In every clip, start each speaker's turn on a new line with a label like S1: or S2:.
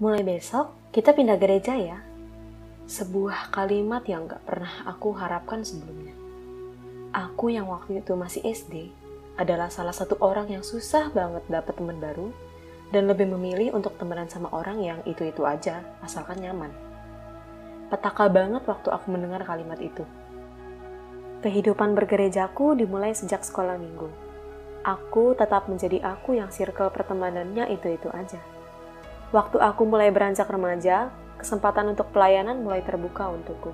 S1: Mulai besok, kita pindah gereja ya. Sebuah kalimat yang gak pernah aku harapkan sebelumnya. Aku yang waktu itu masih SD adalah salah satu orang yang susah banget dapat teman baru dan lebih memilih untuk temenan sama orang yang itu-itu aja, asalkan nyaman. Petaka banget waktu aku mendengar kalimat itu. Kehidupan bergerejaku dimulai sejak sekolah minggu. Aku tetap menjadi aku yang circle pertemanannya itu-itu aja. Waktu aku mulai beranjak remaja, kesempatan untuk pelayanan mulai terbuka untukku.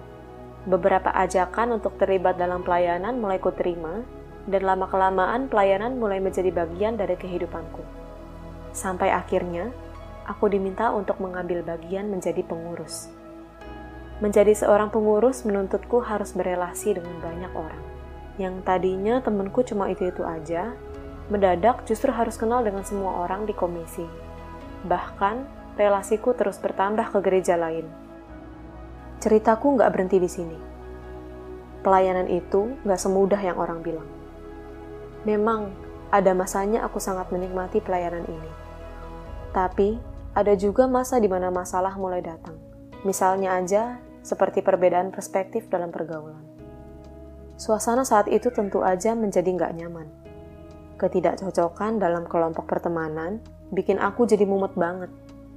S1: Beberapa ajakan untuk terlibat dalam pelayanan mulai kuterima, dan lama-kelamaan pelayanan mulai menjadi bagian dari kehidupanku. Sampai akhirnya, aku diminta untuk mengambil bagian menjadi pengurus. Menjadi seorang pengurus menuntutku harus berelasi dengan banyak orang. Yang tadinya temenku cuma itu-itu aja, mendadak justru harus kenal dengan semua orang di komisi. Bahkan, relasiku terus bertambah ke gereja lain. Ceritaku nggak berhenti di sini. Pelayanan itu nggak semudah yang orang bilang. Memang, ada masanya aku sangat menikmati pelayanan ini. Tapi, ada juga masa di mana masalah mulai datang. Misalnya aja, seperti perbedaan perspektif dalam pergaulan. Suasana saat itu tentu aja menjadi nggak nyaman. Ketidakcocokan dalam kelompok pertemanan bikin aku jadi mumet banget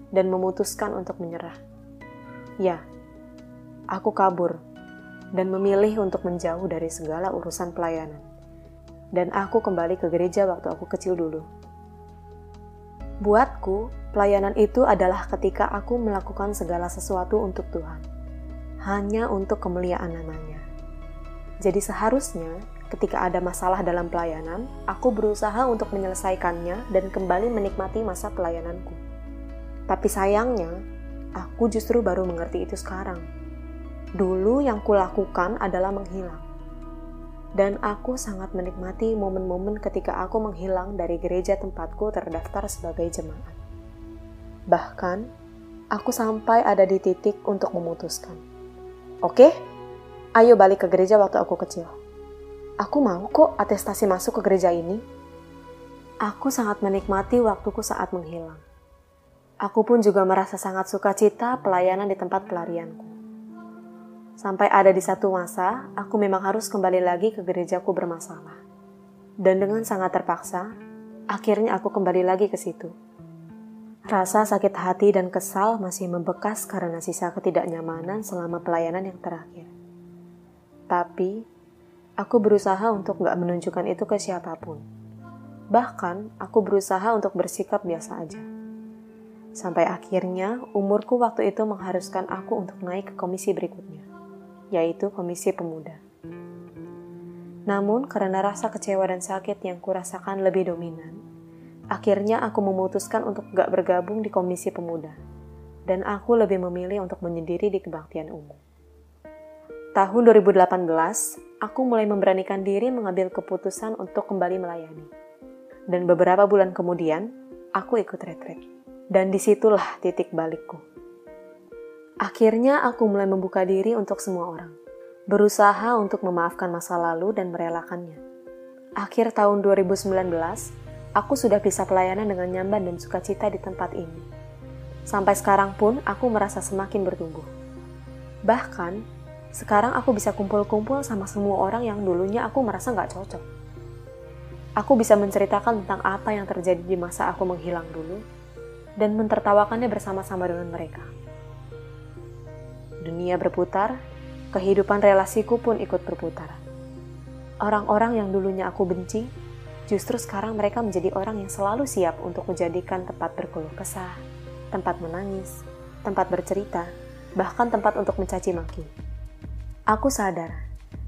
S1: dan memutuskan untuk menyerah. Ya, aku kabur dan memilih untuk menjauh dari segala urusan pelayanan. Dan aku kembali ke gereja waktu aku kecil dulu. Buatku, pelayanan itu adalah ketika aku melakukan segala sesuatu untuk Tuhan, hanya untuk kemuliaan namanya. Jadi seharusnya ketika ada masalah dalam pelayanan, aku berusaha untuk menyelesaikannya dan kembali menikmati masa pelayananku. Tapi sayangnya, aku justru baru mengerti itu sekarang. Dulu yang kulakukan adalah menghilang. Dan aku sangat menikmati momen-momen ketika aku menghilang dari gereja tempatku terdaftar sebagai jemaat. Bahkan, aku sampai ada di titik untuk memutuskan. Oke, ayo balik ke gereja waktu aku kecil. Aku mau kok atestasi masuk ke gereja ini. Aku sangat menikmati waktuku saat menghilang. Aku pun juga merasa sangat suka cita pelayanan di tempat pelarianku. Sampai ada di satu masa, aku memang harus kembali lagi ke gerejaku bermasalah. Dan dengan sangat terpaksa, akhirnya aku kembali lagi ke situ. Rasa sakit hati dan kesal masih membekas karena sisa ketidaknyamanan selama pelayanan yang terakhir. Tapi, aku berusaha untuk gak menunjukkan itu ke siapa pun. Bahkan, aku berusaha untuk bersikap biasa aja. Sampai akhirnya umurku waktu itu mengharuskan aku untuk naik ke komisi berikutnya, yaitu komisi pemuda. Namun karena rasa kecewa dan sakit yang kurasakan lebih dominan, akhirnya aku memutuskan untuk gak bergabung di komisi pemuda, dan aku lebih memilih untuk menyendiri di kebaktian umum. Tahun 2018, aku mulai memberanikan diri mengambil keputusan untuk kembali melayani. Dan beberapa bulan kemudian, aku ikut retret. Dan di situlah titik balikku. Akhirnya aku mulai membuka diri untuk semua orang. Berusaha untuk memaafkan masa lalu dan merelakannya. Akhir tahun 2019, aku sudah bisa pelayanan dengan nyaman dan sukacita di tempat ini. Sampai sekarang pun aku merasa semakin bertumbuh. Bahkan, sekarang aku bisa kumpul-kumpul sama semua orang yang dulunya aku merasa nggak cocok. Aku bisa menceritakan tentang apa yang terjadi di masa aku menghilang dulu, dan mentertawakannya bersama-sama dengan mereka. Dunia berputar, kehidupan relasiku pun ikut berputar. Orang-orang yang dulunya aku benci, justru sekarang mereka menjadi orang yang selalu siap untuk menjadikan tempat berkeluh kesah, tempat menangis, tempat bercerita, bahkan tempat untuk mencaci maki. Aku sadar,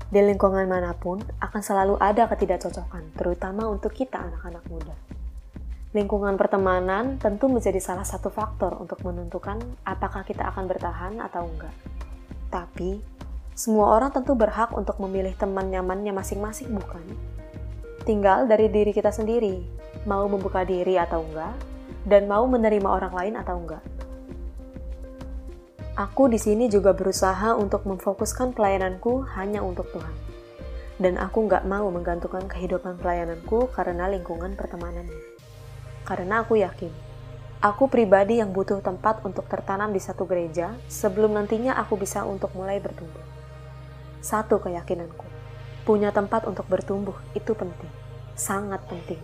S1: di lingkungan mana pun akan selalu ada ketidakcocokan, terutama untuk kita anak-anak muda. Lingkungan pertemanan tentu menjadi salah satu faktor untuk menentukan apakah kita akan bertahan atau enggak. Tapi, semua orang tentu berhak untuk memilih teman nyamannya masing-masing, bukan? Tinggal dari diri kita sendiri, mau membuka diri atau enggak, dan mau menerima orang lain atau enggak. Aku di sini juga berusaha untuk memfokuskan pelayananku hanya untuk Tuhan. Dan aku nggak mau menggantungkan kehidupan pelayananku karena lingkungan pertemanannya. Karena aku yakin, Aku pribadi yang butuh tempat untuk tertanam di satu gereja sebelum nantinya aku bisa untuk mulai bertumbuh. Satu keyakinanku, punya tempat untuk bertumbuh itu penting, sangat penting.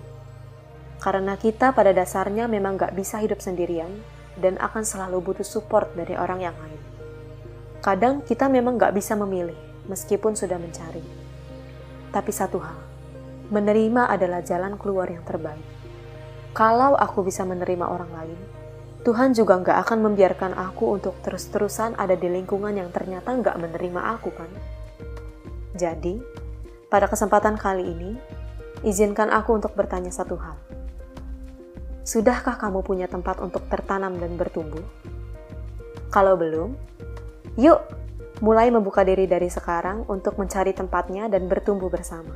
S1: Karena kita pada dasarnya memang gak bisa hidup sendirian dan akan selalu butuh support dari orang yang lain. Kadang kita memang gak bisa memilih, meskipun sudah mencari. Tapi satu hal, menerima adalah jalan keluar yang terbaik. Kalau aku bisa menerima orang lain, Tuhan juga nggak akan membiarkan aku untuk terus-terusan ada di lingkungan yang ternyata nggak menerima aku kan. Jadi, pada kesempatan kali ini, izinkan aku untuk bertanya satu hal. Sudahkah kamu punya tempat untuk tertanam dan bertumbuh? Kalau belum, yuk mulai membuka diri dari sekarang untuk mencari tempatnya dan bertumbuh bersama.